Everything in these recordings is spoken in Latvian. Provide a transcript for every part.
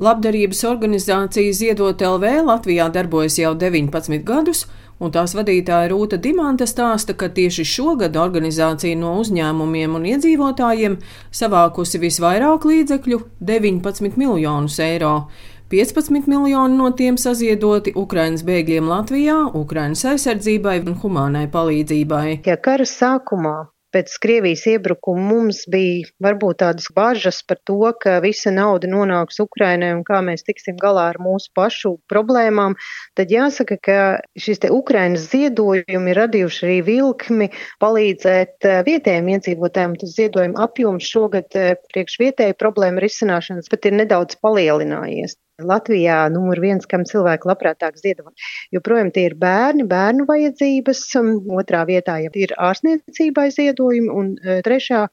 Labdarības organizācija Ziedot LV Latvijā darbojas jau 19 gadus, un tās vadītāja Rūta Dimanta stāsta, ka tieši šogad organizācija no uzņēmumiem un iedzīvotājiem savākusi visvairāk līdzekļu - 19 miljonus eiro. 15 miljoni no tiem saziedoti Ukrainas bēgļiem Latvijā, Ukrainas aizsardzībai un humānai palīdzībai. Ja kara sākumā pēc Krievijas iebrukuma mums bija varbūt tādas bažas par to, ka visa nauda nonāks Ukrainai un kā mēs tiksim galā ar mūsu pašu problēmām, tad jāsaka, ka šis te Ukrainas ziedojumi ir radījuši arī vilkmi palīdzēt eh, vietējiem iedzīvotājiem. Tas ziedojuma apjoms šogad eh, priekš vietēju problēmu risināšanas pat ir nedaudz palielinājies. Latvijā numur viens, kam cilvēki labprātāk ziedot. Joprojām tie ir bērni, bērnu vajadzības, um, otrā vietā ir ārstniecībai ziedojumi un uh, trešā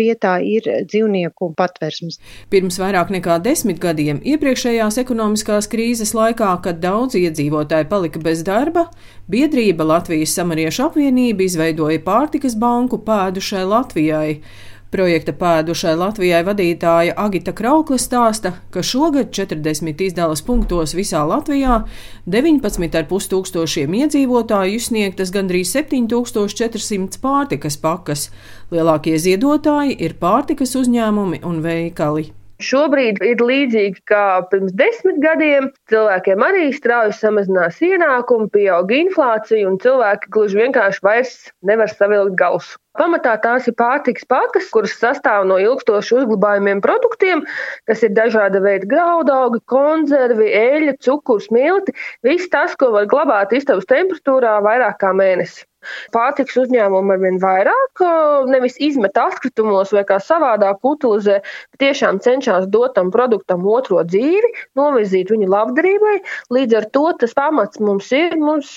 vietā ir dzīvnieku patversmes. Pirms vairāk nekā desmit gadiem iepriekšējās ekonomiskās krīzes laikā, kad daudz iedzīvotāji palika bez darba, biedrība Latvijas samariešu apvienība izveidoja pārtikas banku pēdušai Latvijai. Projekta pēdušai Latvijai vadītāja Agita Kraukla stāsta, ka šogad 40 izdeles punktos visā Latvijā 19,5 tūkstošiem iedzīvotāju izsniegtas gandrīz 7400 pārtikas pakas. Lielākie ziedotāji ir pārtikas uzņēmumi un veikali. Šobrīd ir līdzīgi kā pirms desmit gadiem. Cilvēkiem arī strauji samazinās ienākumi, pieaug inflācija, un cilvēki gluži vienkārši vairs nevar savilkt gausu. Pamatā tās ir pārtiks pakas, kuras sastāv no ilgstoši uzglabājumiem produktiem, kas ir dažāda veida graudaugi, konservi, eļļa, cukurs, milti. Viss tas, ko var glabāt istabas temperatūrā vairāk kā mēnesi. Pārtiks uzņēmumi arvien vairāk nevis izmet atkritumos vai kā savādāk utilizē, bet tiešām cenšas dot tam produktam otro dzīvi, novirzīt viņu labdarībai. Līdz ar to tas pamats mums ir. Mums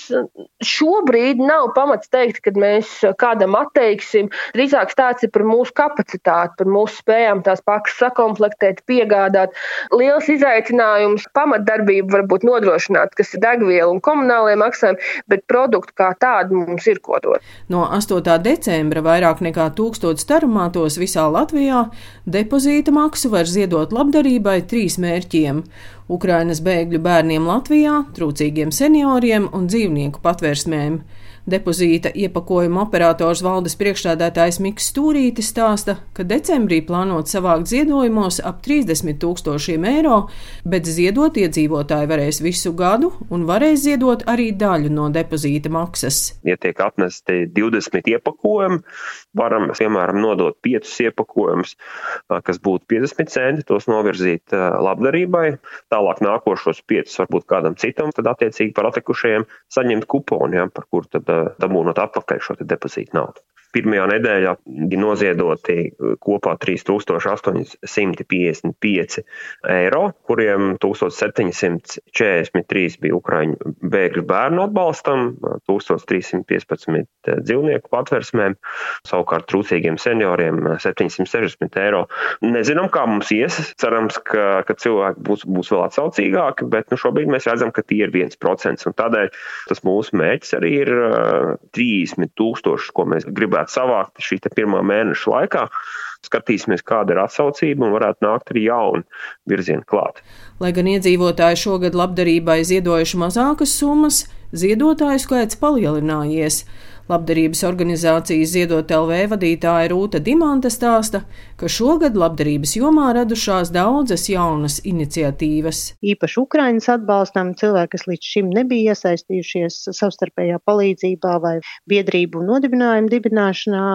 šobrīd nav pamats teikt, ka mēs kādam atteiks teiksim, drīzāk stāsts ir par mūsu kapacitāti, par mūsu spējām tās pakas sakomplektēt, piegādāt. Liels izaicinājums pamatdarbību varbūt nodrošināt, kas ir degviela un komunālie maksājumi, bet produktu kā tādu mums ir ko dot. No 8. decembra vairāk nekā tūkstots tarumātos visā Latvijā depozīta maksu var ziedot labdarībai trīs mērķiem. Ukrainas bēgļu bērniem Latvijā, trūcīgiem senioriem un dzīvnieku patvērsmēm. Depozīta iepakojuma operators valdes priekšstādātājs Miks Stūrītis stāsta, ka decembrī plānot savākt ziedojumos ap 30 tūkstošiem eiro, bet ziedot iedzīvotāji varēs visu gadu un varēs ziedot arī daļu no depozīta maksas. Ja tiek atnesti 20 iepakojumi, varam, piemēram, nodot 5 iepakojumus, kas būtu 50 centi, tos novirzīt labdarībai, tālāk nākošos 5 varbūt kādam citam, tad attiecīgi par atlikušajiem saņemt kuponu, ja, par kur tad dabūnot atpakaļ šo depozītu naudu. Pirmajā nedēļā bija noziedoti kopā 3855 eiro, kuriem 1743 bija Ukraiņu bēgļu bērnu atbalstam, 1315 dzīvnieku patversmēm, savukārt trūcīgiem senioriem 760 eiro. Nezinām, kā mums ies. Cerams, ka, ka cilvēki būs, būs vēl atsaucīgāki, bet nu, šobrīd mēs redzam, ka tie ir 1%. Tādēļ tas mūsu mērķis arī ir 30 tūkstoši, ko mēs gribētu savākt šī pirmā mēneša laikā. Skatīsimies, kāda ir atsaucība, un varētu nākt arī jauni virzieni klāt. Lai gan iedzīvotāji šogad labdarībai ziedojuši mazākas summas, ziedotāju skaits palielinājies. Labdarības organizācijas Ziedot LV vadītāja Rūta Dimanta stāsta, ka šogad labdarības jomā radušās daudzas jaunas iniciatīvas. Īpaši Ukrainas atbalstam cilvēki, kas līdz šim nebija iesaistījušies savstarpējā palīdzībā vai biedrību nodibinājumu dibināšanā,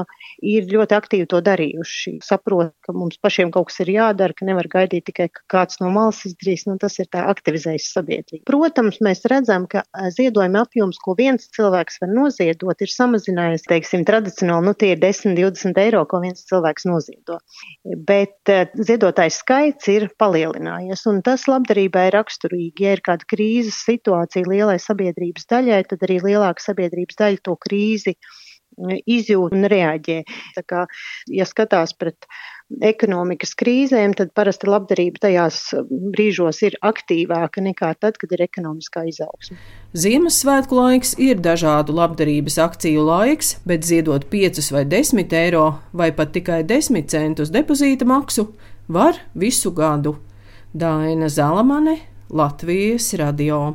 ir ļoti aktīvi to darījuši. Saprot, ka mums pašiem kaut kas ir jādara, ka nevar gaidīt tikai, ka kāds no malas izdarīs, nu tas ir tā aktivizējis sabiedrību. Protams, mēs redzam, ka ziedojuma apjoms, ko viens cilvēks var noziedot, ir samazinājies, teiksim, tradicionāli, nu tie ir 10, 20 eiro, ko viens cilvēks noziedo. Bet uh, ziedotājs skaits ir palielinājies, un tas labdarībai ir raksturīgi. Ja ir kāda krīzes situācija lielai sabiedrības daļai, tad arī lielāka sabiedrības daļa to krīzi izjūt un reaģē. Tā kā, ja skatās pret ekonomikas krīzēm, tad parasti labdarība tajās brīžos ir aktīvāka nekā tad, kad ir ekonomiskā izaugsme. Ziemassvētku laiks ir dažādu labdarības akciju laiks, bet ziedot 5 vai 10 eiro vai pat tikai 10 centus depozīta maksu var visu gadu. Daina Zalamane, Latvijas radio.